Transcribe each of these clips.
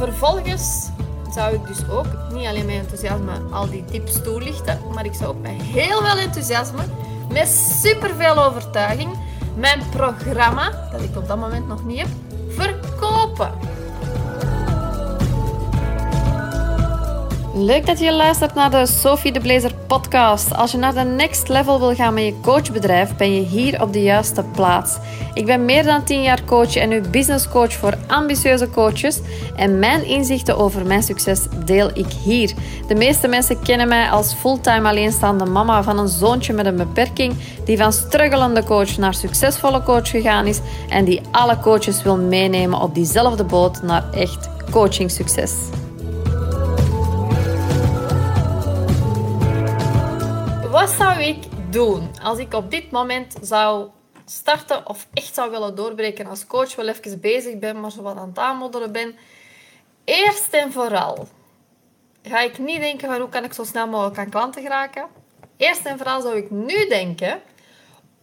vervolgens zou ik dus ook niet alleen met enthousiasme al die tips toelichten, maar ik zou ook met heel veel enthousiasme, met superveel overtuiging, mijn programma, dat ik op dat moment nog niet heb, verkopen. Leuk dat je luistert naar de Sophie de Blazer podcast. Als je naar de next level wil gaan met je coachbedrijf, ben je hier op de juiste plaats. Ik ben meer dan 10 jaar coach en nu business coach voor ambitieuze coaches. En mijn inzichten over mijn succes deel ik hier. De meeste mensen kennen mij als fulltime alleenstaande mama van een zoontje met een beperking, die van struggelende coach naar succesvolle coach gegaan is en die alle coaches wil meenemen op diezelfde boot naar echt coaching succes. Wat zou ik doen als ik op dit moment zou starten of echt zou willen doorbreken als coach, wel even bezig ben, maar zo wat aan het aanmodderen ben? Eerst en vooral ga ik niet denken van hoe kan ik zo snel mogelijk aan klanten geraken. Eerst en vooral zou ik nu denken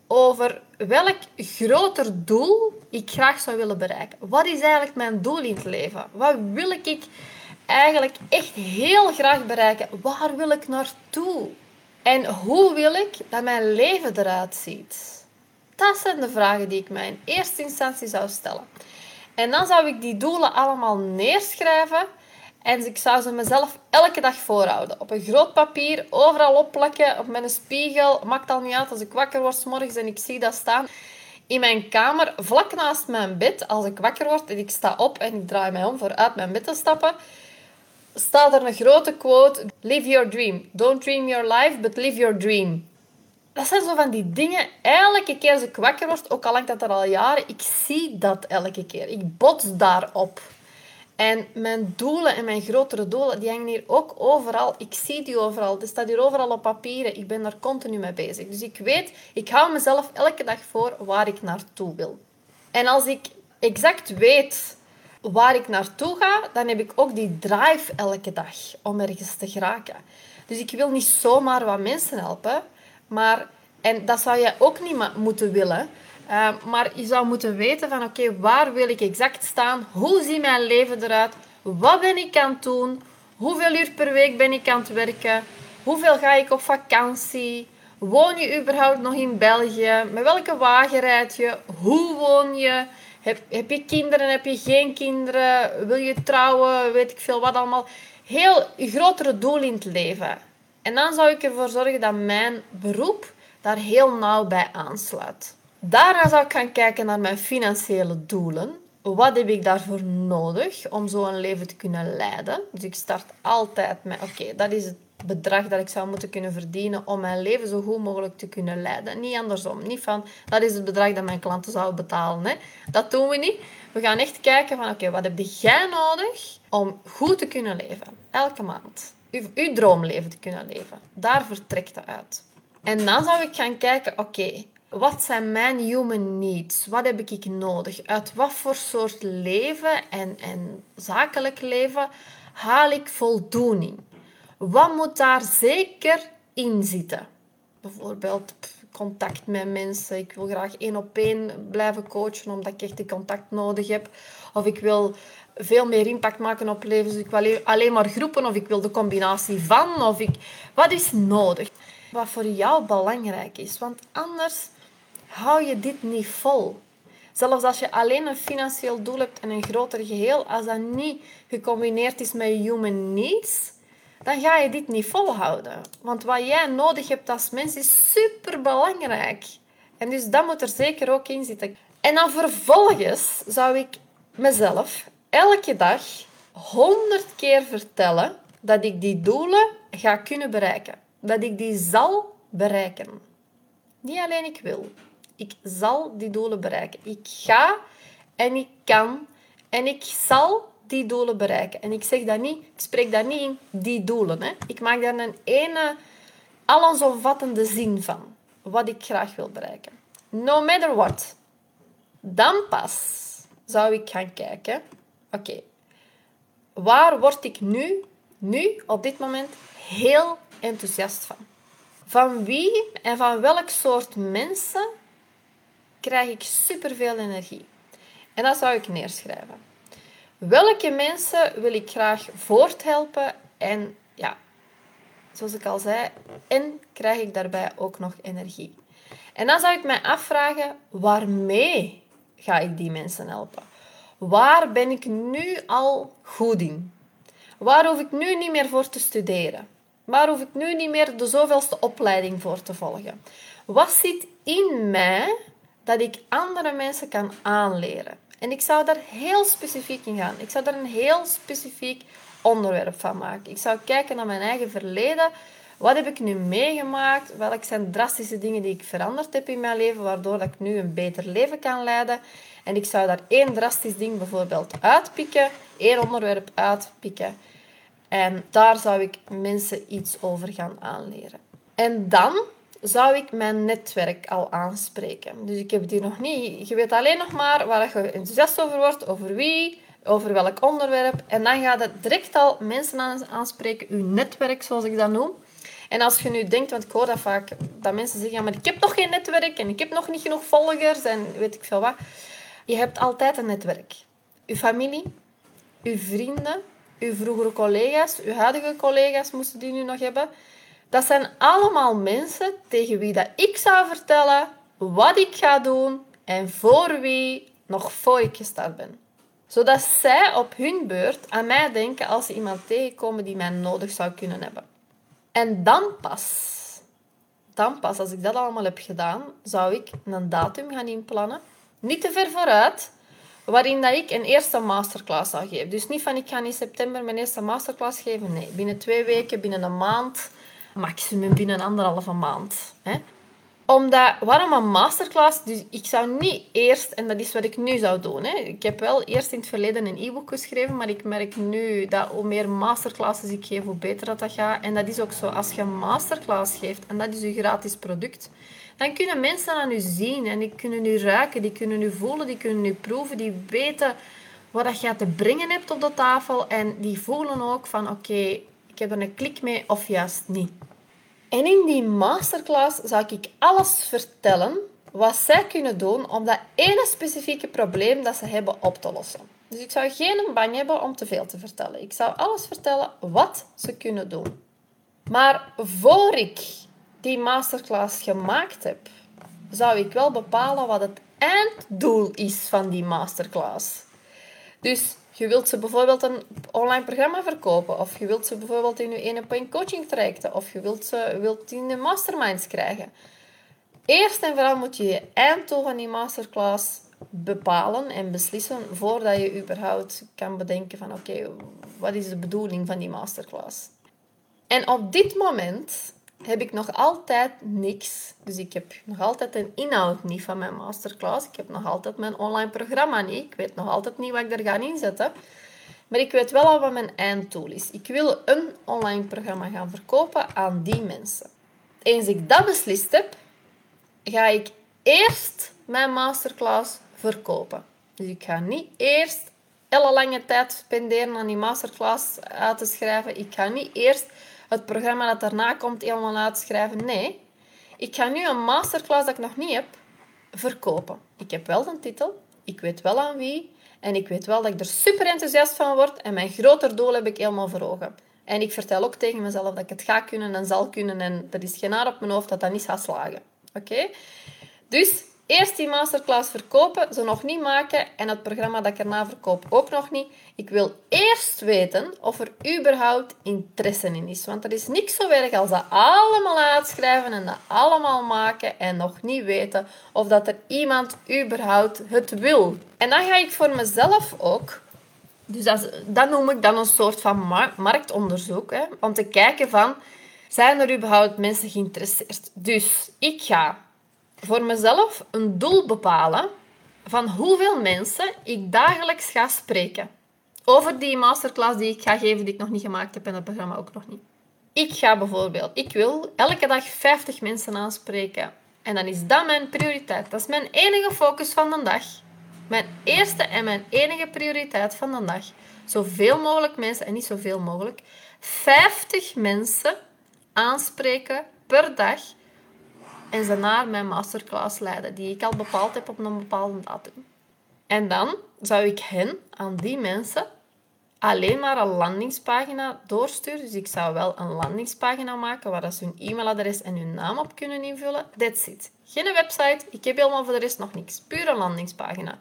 over welk groter doel ik graag zou willen bereiken. Wat is eigenlijk mijn doel in het leven? Wat wil ik eigenlijk echt heel graag bereiken? Waar wil ik naartoe? En hoe wil ik dat mijn leven eruit ziet? Dat zijn de vragen die ik mij in eerste instantie zou stellen. En dan zou ik die doelen allemaal neerschrijven en ik zou ze mezelf elke dag voorhouden. Op een groot papier, overal opplakken, op mijn spiegel. Maakt al niet uit als ik wakker word morgens en ik zie dat staan. In mijn kamer, vlak naast mijn bed, als ik wakker word en ik sta op en ik draai mij om voor uit mijn bed te stappen, staat er een grote quote: Live your dream. Don't dream your life, but live your dream. Dat zijn zo van die dingen. Elke keer als ik wakker word, ook al hangt dat er al jaren, ik zie dat elke keer. Ik bots daarop. En mijn doelen en mijn grotere doelen, die hangen hier ook overal. Ik zie die overal. Dat staat hier overal op papieren. Ik ben daar continu mee bezig. Dus ik weet, ik hou mezelf elke dag voor waar ik naartoe wil. En als ik exact weet waar ik naartoe ga, dan heb ik ook die drive elke dag om ergens te geraken. Dus ik wil niet zomaar wat mensen helpen, maar, en dat zou je ook niet moeten willen. Uh, maar je zou moeten weten van oké, waar wil ik exact staan? Hoe ziet mijn leven eruit? Wat ben ik aan het doen? Hoeveel uur per week ben ik aan het werken? Hoeveel ga ik op vakantie? Woon je überhaupt nog in België? Met welke wagen rijd je? Hoe woon je? Heb, heb je kinderen? Heb je geen kinderen? Wil je trouwen? Weet ik veel wat allemaal. Heel grotere doel in het leven. En dan zou ik ervoor zorgen dat mijn beroep daar heel nauw bij aansluit. Daarna zou ik gaan kijken naar mijn financiële doelen. Wat heb ik daarvoor nodig om zo'n leven te kunnen leiden? Dus ik start altijd met, oké, dat is het bedrag dat ik zou moeten kunnen verdienen om mijn leven zo goed mogelijk te kunnen leiden. Niet andersom. Niet van, dat is het bedrag dat mijn klanten zouden betalen. Hè. Dat doen we niet. We gaan echt kijken van, oké, wat heb jij nodig om goed te kunnen leven? Elke maand. Uw, droomleven te kunnen leven. Daar vertrekt het uit. En dan zou ik gaan kijken, oké, wat zijn mijn human needs? Wat heb ik nodig? Uit wat voor soort leven en, en zakelijk leven haal ik voldoening? Wat moet daar zeker in zitten? Bijvoorbeeld contact met mensen. Ik wil graag één op één blijven coachen omdat ik echt die contact nodig heb. Of ik wil veel meer impact maken op leven. Dus ik wil alleen maar groepen of ik wil de combinatie van. Of ik... Wat is nodig? Wat voor jou belangrijk is. Want anders hou je dit niet vol. Zelfs als je alleen een financieel doel hebt en een groter geheel, als dat niet gecombineerd is met human needs, dan ga je dit niet volhouden. Want wat jij nodig hebt als mens is super belangrijk. En dus dat moet er zeker ook in zitten. En dan vervolgens zou ik mezelf elke dag honderd keer vertellen dat ik die doelen ga kunnen bereiken. Dat ik die zal bereiken. Niet alleen ik wil. Ik zal die doelen bereiken. Ik ga en ik kan en ik zal die doelen bereiken. En ik zeg dat niet, ik spreek dat niet in die doelen. Hè. Ik maak daar een ene allesomvattende zin van. Wat ik graag wil bereiken. No matter what. Dan pas zou ik gaan kijken. Oké, waar word ik nu, nu, op dit moment, heel enthousiast van? Van wie en van welk soort mensen krijg ik superveel energie? En dat zou ik neerschrijven. Welke mensen wil ik graag voorthelpen en ja, zoals ik al zei, en krijg ik daarbij ook nog energie. En dan zou ik mij afvragen, waarmee ga ik die mensen helpen? Waar ben ik nu al goed in? Waar hoef ik nu niet meer voor te studeren? Waar hoef ik nu niet meer de zoveelste opleiding voor te volgen? Wat zit in mij dat ik andere mensen kan aanleren? En ik zou daar heel specifiek in gaan. Ik zou daar een heel specifiek onderwerp van maken. Ik zou kijken naar mijn eigen verleden. Wat heb ik nu meegemaakt? Welke zijn drastische dingen die ik veranderd heb in mijn leven, waardoor ik nu een beter leven kan leiden? En ik zou daar één drastisch ding bijvoorbeeld uitpikken, één onderwerp uitpikken. En daar zou ik mensen iets over gaan aanleren. En dan zou ik mijn netwerk al aanspreken. Dus ik heb hier nog niet. Je weet alleen nog maar waar je enthousiast over wordt, over wie, over welk onderwerp. En dan gaat het direct al mensen aanspreken, uw netwerk, zoals ik dat noem. En als je nu denkt, want ik hoor dat vaak, dat mensen zeggen, maar ik heb nog geen netwerk en ik heb nog niet genoeg volgers en weet ik veel wat. Je hebt altijd een netwerk. Uw familie, uw vrienden, uw vroegere collega's, uw huidige collega's moesten die nu nog hebben. Dat zijn allemaal mensen tegen wie dat ik zou vertellen wat ik ga doen en voor wie nog voor ik gestart ben. Zodat zij op hun beurt aan mij denken als ze iemand tegenkomen die mij nodig zou kunnen hebben. En dan pas, dan pas, als ik dat allemaal heb gedaan, zou ik een datum gaan inplannen. Niet te ver vooruit, waarin dat ik een eerste masterclass zou geven. Dus niet van ik ga in september mijn eerste masterclass geven. Nee, binnen twee weken, binnen een maand, maximum binnen anderhalve maand. Hè? Omdat, waarom een masterclass? Dus ik zou niet eerst, en dat is wat ik nu zou doen. Hè. Ik heb wel eerst in het verleden een e-book geschreven, maar ik merk nu dat hoe meer masterclasses ik geef, hoe beter dat, dat gaat. En dat is ook zo, als je een masterclass geeft, en dat is je gratis product, dan kunnen mensen aan u zien en die kunnen u ruiken, die kunnen u voelen, die kunnen u proeven, die weten wat je te brengen hebt op de tafel en die voelen ook van oké, ik heb er een klik mee of juist niet. En in die masterclass zou ik alles vertellen wat zij kunnen doen om dat ene specifieke probleem dat ze hebben op te lossen. Dus ik zou geen bang hebben om te veel te vertellen. Ik zou alles vertellen wat ze kunnen doen. Maar voor ik die masterclass gemaakt heb, zou ik wel bepalen wat het einddoel is van die masterclass. Dus je wilt ze bijvoorbeeld een online programma verkopen, of je wilt ze bijvoorbeeld in je ene point coaching trajecten, of je wilt ze wilt in de masterminds krijgen. Eerst en vooral moet je je einddoel van die masterclass bepalen en beslissen voordat je überhaupt kan bedenken van oké, wat is de bedoeling van die masterclass? En op dit moment heb ik nog altijd niks. Dus ik heb nog altijd een inhoud niet van mijn masterclass. Ik heb nog altijd mijn online programma niet. Ik weet nog altijd niet wat ik er ga inzetten. Maar ik weet wel al wat mijn einddoel is. Ik wil een online programma gaan verkopen aan die mensen. Eens ik dat beslist heb, ga ik eerst mijn masterclass verkopen. Dus ik ga niet eerst hele lange tijd spenderen aan die masterclass uit te schrijven. Ik ga niet eerst het programma dat daarna komt helemaal uitschrijven. Nee, ik ga nu een masterclass dat ik nog niet heb, verkopen. Ik heb wel een titel, ik weet wel aan wie en ik weet wel dat ik er super enthousiast van word en mijn groter doel heb ik helemaal voor ogen. En ik vertel ook tegen mezelf dat ik het ga kunnen en zal kunnen en er is geen haar op mijn hoofd dat dat niet gaat slagen. Oké? Dus Eerst die masterclass verkopen, ze nog niet maken en het programma dat ik erna verkoop ook nog niet. Ik wil eerst weten of er überhaupt interesse in is. Want er is niks zo erg als dat allemaal uitschrijven en dat allemaal maken en nog niet weten of dat er iemand überhaupt het wil. En dan ga ik voor mezelf ook dus dat, dat, noem ik dan een soort van marktonderzoek. Hè, om te kijken van, zijn er überhaupt mensen geïnteresseerd? Dus ik ga voor mezelf een doel bepalen van hoeveel mensen ik dagelijks ga spreken. Over die masterclass die ik ga geven, die ik nog niet gemaakt heb en het programma ook nog niet. Ik ga bijvoorbeeld, ik wil elke dag 50 mensen aanspreken. En dan is dat mijn prioriteit. Dat is mijn enige focus van de dag. Mijn eerste en mijn enige prioriteit van de dag. Zoveel mogelijk mensen, en niet zoveel mogelijk, 50 mensen aanspreken per dag en ze naar mijn masterclass leiden, die ik al bepaald heb op een bepaalde datum. En dan zou ik hen, aan die mensen, alleen maar een landingspagina doorsturen. Dus ik zou wel een landingspagina maken waar ze hun e-mailadres en hun naam op kunnen invullen. That's it. Geen website. Ik heb helemaal voor de rest nog niks. Puur een landingspagina.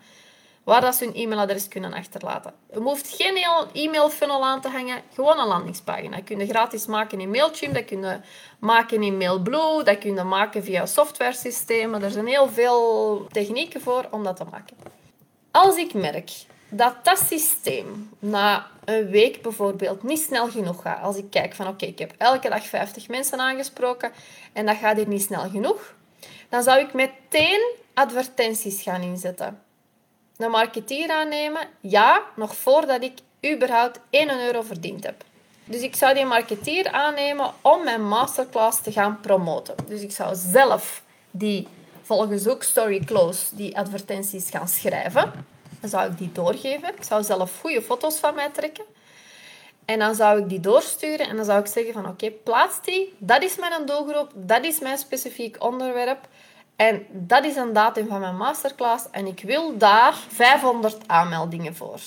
Waar dat ze hun e-mailadres kunnen achterlaten. Je hoeft geen e-mail funnel aan te hangen. Gewoon een landingspagina. Dat kun je gratis maken in Mailchimp. Dat kun je maken in Mailblue. Dat kun je maken via softwaresystemen. Er zijn heel veel technieken voor om dat te maken. Als ik merk dat dat systeem na een week bijvoorbeeld niet snel genoeg gaat. Als ik kijk van oké, ik heb elke dag 50 mensen aangesproken en dat gaat hier niet snel genoeg. Dan zou ik meteen advertenties gaan inzetten. Een marketeer aannemen, ja, nog voordat ik überhaupt 1 euro verdiend heb. Dus ik zou die marketeer aannemen om mijn masterclass te gaan promoten. Dus ik zou zelf die, volgens ook Story Close, die advertenties gaan schrijven. Dan zou ik die doorgeven. Ik zou zelf goede foto's van mij trekken. En dan zou ik die doorsturen en dan zou ik zeggen van oké, plaats die. Dat is mijn doelgroep, dat is mijn specifiek onderwerp. En dat is een datum van mijn masterclass en ik wil daar 500 aanmeldingen voor.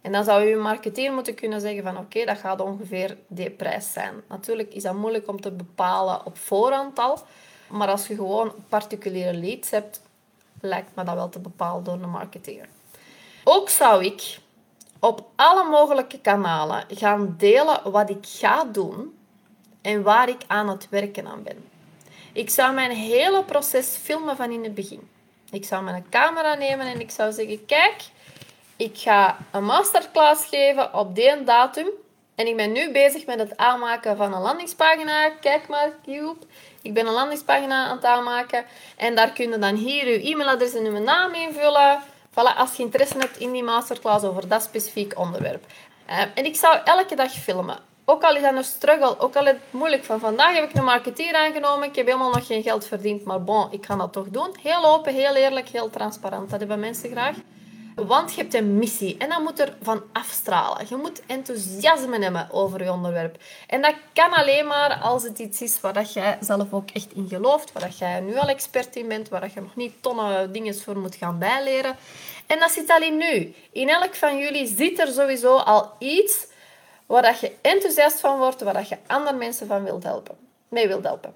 En dan zou je marketeer moeten kunnen zeggen van oké, dat gaat ongeveer die prijs zijn. Natuurlijk is dat moeilijk om te bepalen op voorhand al. Maar als je gewoon particuliere leads hebt, lijkt me dat wel te bepalen door een marketeer. Ook zou ik op alle mogelijke kanalen gaan delen wat ik ga doen en waar ik aan het werken aan ben. Ik zou mijn hele proces filmen van in het begin. Ik zou mijn camera nemen en ik zou zeggen: Kijk, ik ga een masterclass geven op die datum. En ik ben nu bezig met het aanmaken van een landingspagina. Kijk maar, Cube. Ik ben een landingspagina aan het aanmaken. En daar kun je dan hier uw e-mailadres en uw naam invullen. Voilà, als je interesse hebt in die masterclass over dat specifiek onderwerp. Uh, en ik zou elke dag filmen. Ook al is dat een struggle, ook al is het moeilijk. Van vandaag heb ik een marketeer aangenomen, ik heb helemaal nog geen geld verdiend, maar bon, ik ga dat toch doen. Heel open, heel eerlijk, heel transparant. Dat hebben mensen graag. Want je hebt een missie en dat moet er van afstralen. Je moet enthousiasme hebben over je onderwerp. En dat kan alleen maar als het iets is waar dat jij zelf ook echt in gelooft, waar dat jij nu al expert in bent, waar dat je nog niet tonnen dingen voor moet gaan bijleren. En dat zit al in nu. In elk van jullie zit er sowieso al iets waar dat je enthousiast van wordt, waar dat je andere mensen van wilt helpen, mee wilt helpen.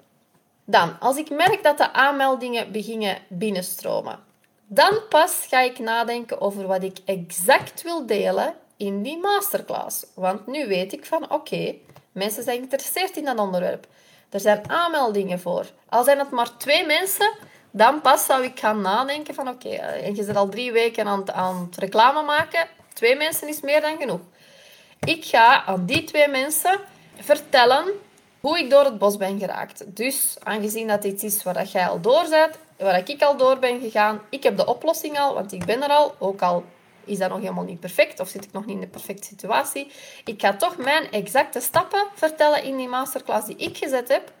Dan, als ik merk dat de aanmeldingen beginnen binnenstromen, dan pas ga ik nadenken over wat ik exact wil delen in die masterclass. Want nu weet ik van oké, mensen zijn geïnteresseerd in dat onderwerp. Er zijn aanmeldingen voor. Al zijn het maar twee mensen, dan pas zou ik gaan nadenken van oké, okay, en je zit al drie weken aan aan het reclame maken. Twee mensen is meer dan genoeg. Ik ga aan die twee mensen vertellen hoe ik door het bos ben geraakt. Dus aangezien dat iets is waar jij al door bent, waar ik al door ben gegaan, ik heb de oplossing al, want ik ben er al, ook al is dat nog helemaal niet perfect of zit ik nog niet in de perfecte situatie. Ik ga toch mijn exacte stappen vertellen in die masterclass die ik gezet heb.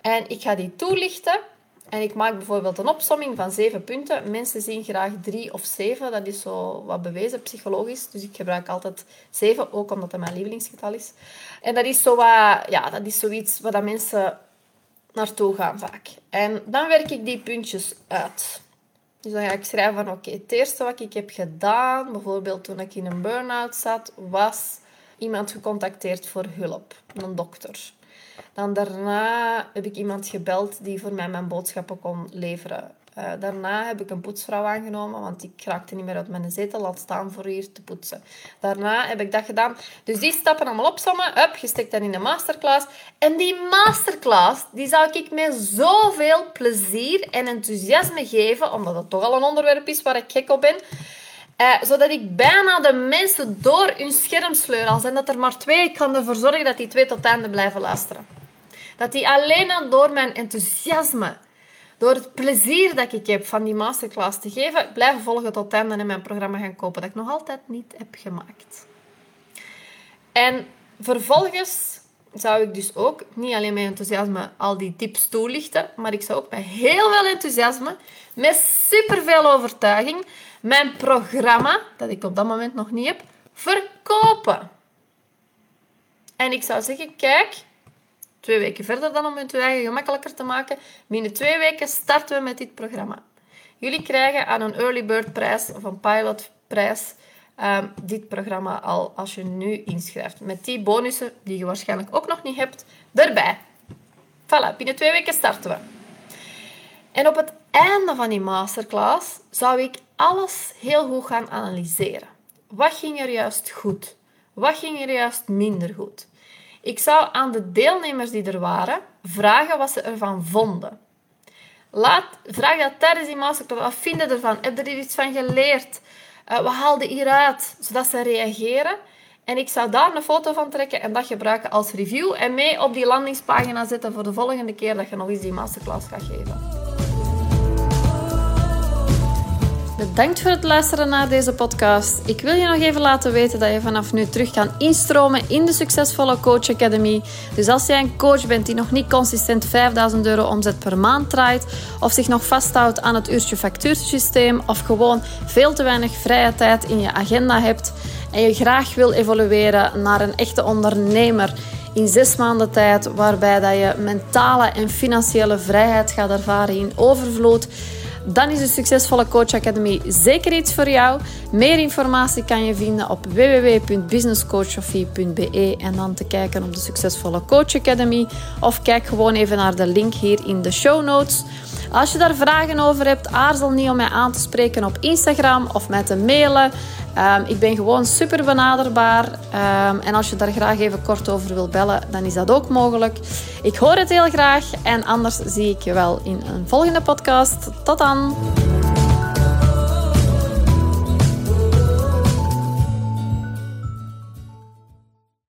En ik ga die toelichten en ik maak bijvoorbeeld een opsomming van zeven punten. Mensen zien graag drie of zeven. Dat is zo wat bewezen psychologisch. Dus ik gebruik altijd zeven, ook omdat dat mijn lievelingsgetal is. En dat is, zo wat, ja, dat is zoiets waar mensen naartoe gaan vaak. En dan werk ik die puntjes uit. Dus dan ga ik schrijven van oké, het eerste wat ik heb gedaan, bijvoorbeeld toen ik in een burn-out zat, was iemand gecontacteerd voor hulp, een dokter. Dan daarna heb ik iemand gebeld die voor mij mijn boodschappen kon leveren. Uh, daarna heb ik een poetsvrouw aangenomen, want ik raakte niet meer uit mijn zetel, laat staan voor hier te poetsen. Daarna heb ik dat gedaan. Dus die stappen allemaal opzommen. Hup, je steekt dat in de masterclass. En die masterclass, die zou ik met zoveel plezier en enthousiasme geven, omdat het toch al een onderwerp is waar ik gek op ben. Uh, zodat ik bijna de mensen door hun scherm sleur. Al dat er maar twee, ik kan ervoor zorgen dat die twee tot het einde blijven luisteren. Dat die alleen al door mijn enthousiasme, door het plezier dat ik heb van die masterclass te geven, blijven volgen tot het einde en mijn programma gaan kopen dat ik nog altijd niet heb gemaakt. En vervolgens zou ik dus ook niet alleen met enthousiasme al die tips toelichten, maar ik zou ook met heel veel enthousiasme, met superveel overtuiging, mijn programma, dat ik op dat moment nog niet heb, verkopen. En ik zou zeggen, kijk, twee weken verder dan om het eigen gemakkelijker te maken, binnen twee weken starten we met dit programma. Jullie krijgen aan een early bird prijs of een pilot prijs ehm, dit programma al als je nu inschrijft. Met die bonussen, die je waarschijnlijk ook nog niet hebt, erbij. Voilà, binnen twee weken starten we. En op het einde van die masterclass zou ik alles heel goed gaan analyseren. Wat ging er juist goed? Wat ging er juist minder goed? Ik zou aan de deelnemers die er waren vragen wat ze ervan vonden. Laat, vraag dat tijdens die masterclass. Wat vinden ervan? Heb je er iets van geleerd? Uh, wat haalde hieruit? Zodat ze reageren. En ik zou daar een foto van trekken en dat gebruiken als review. En mee op die landingspagina zetten voor de volgende keer dat je nog eens die masterclass gaat geven. Bedankt voor het luisteren naar deze podcast. Ik wil je nog even laten weten dat je vanaf nu terug kan instromen in de succesvolle Coach Academy. Dus als jij een coach bent die nog niet consistent 5000 euro omzet per maand draait, of zich nog vasthoudt aan het uurtje factuursysteem, of gewoon veel te weinig vrije tijd in je agenda hebt en je graag wil evolueren naar een echte ondernemer in zes maanden tijd, waarbij dat je mentale en financiële vrijheid gaat ervaren in overvloed dan is de Succesvolle Coach Academy zeker iets voor jou. Meer informatie kan je vinden op www.businesscoachsofie.be en dan te kijken op de Succesvolle Coach Academy. Of kijk gewoon even naar de link hier in de show notes. Als je daar vragen over hebt, aarzel niet om mij aan te spreken op Instagram of mij te mailen. Um, ik ben gewoon super benaderbaar. Um, en als je daar graag even kort over wil bellen, dan is dat ook mogelijk. Ik hoor het heel graag. En anders zie ik je wel in een volgende podcast. Tot dan!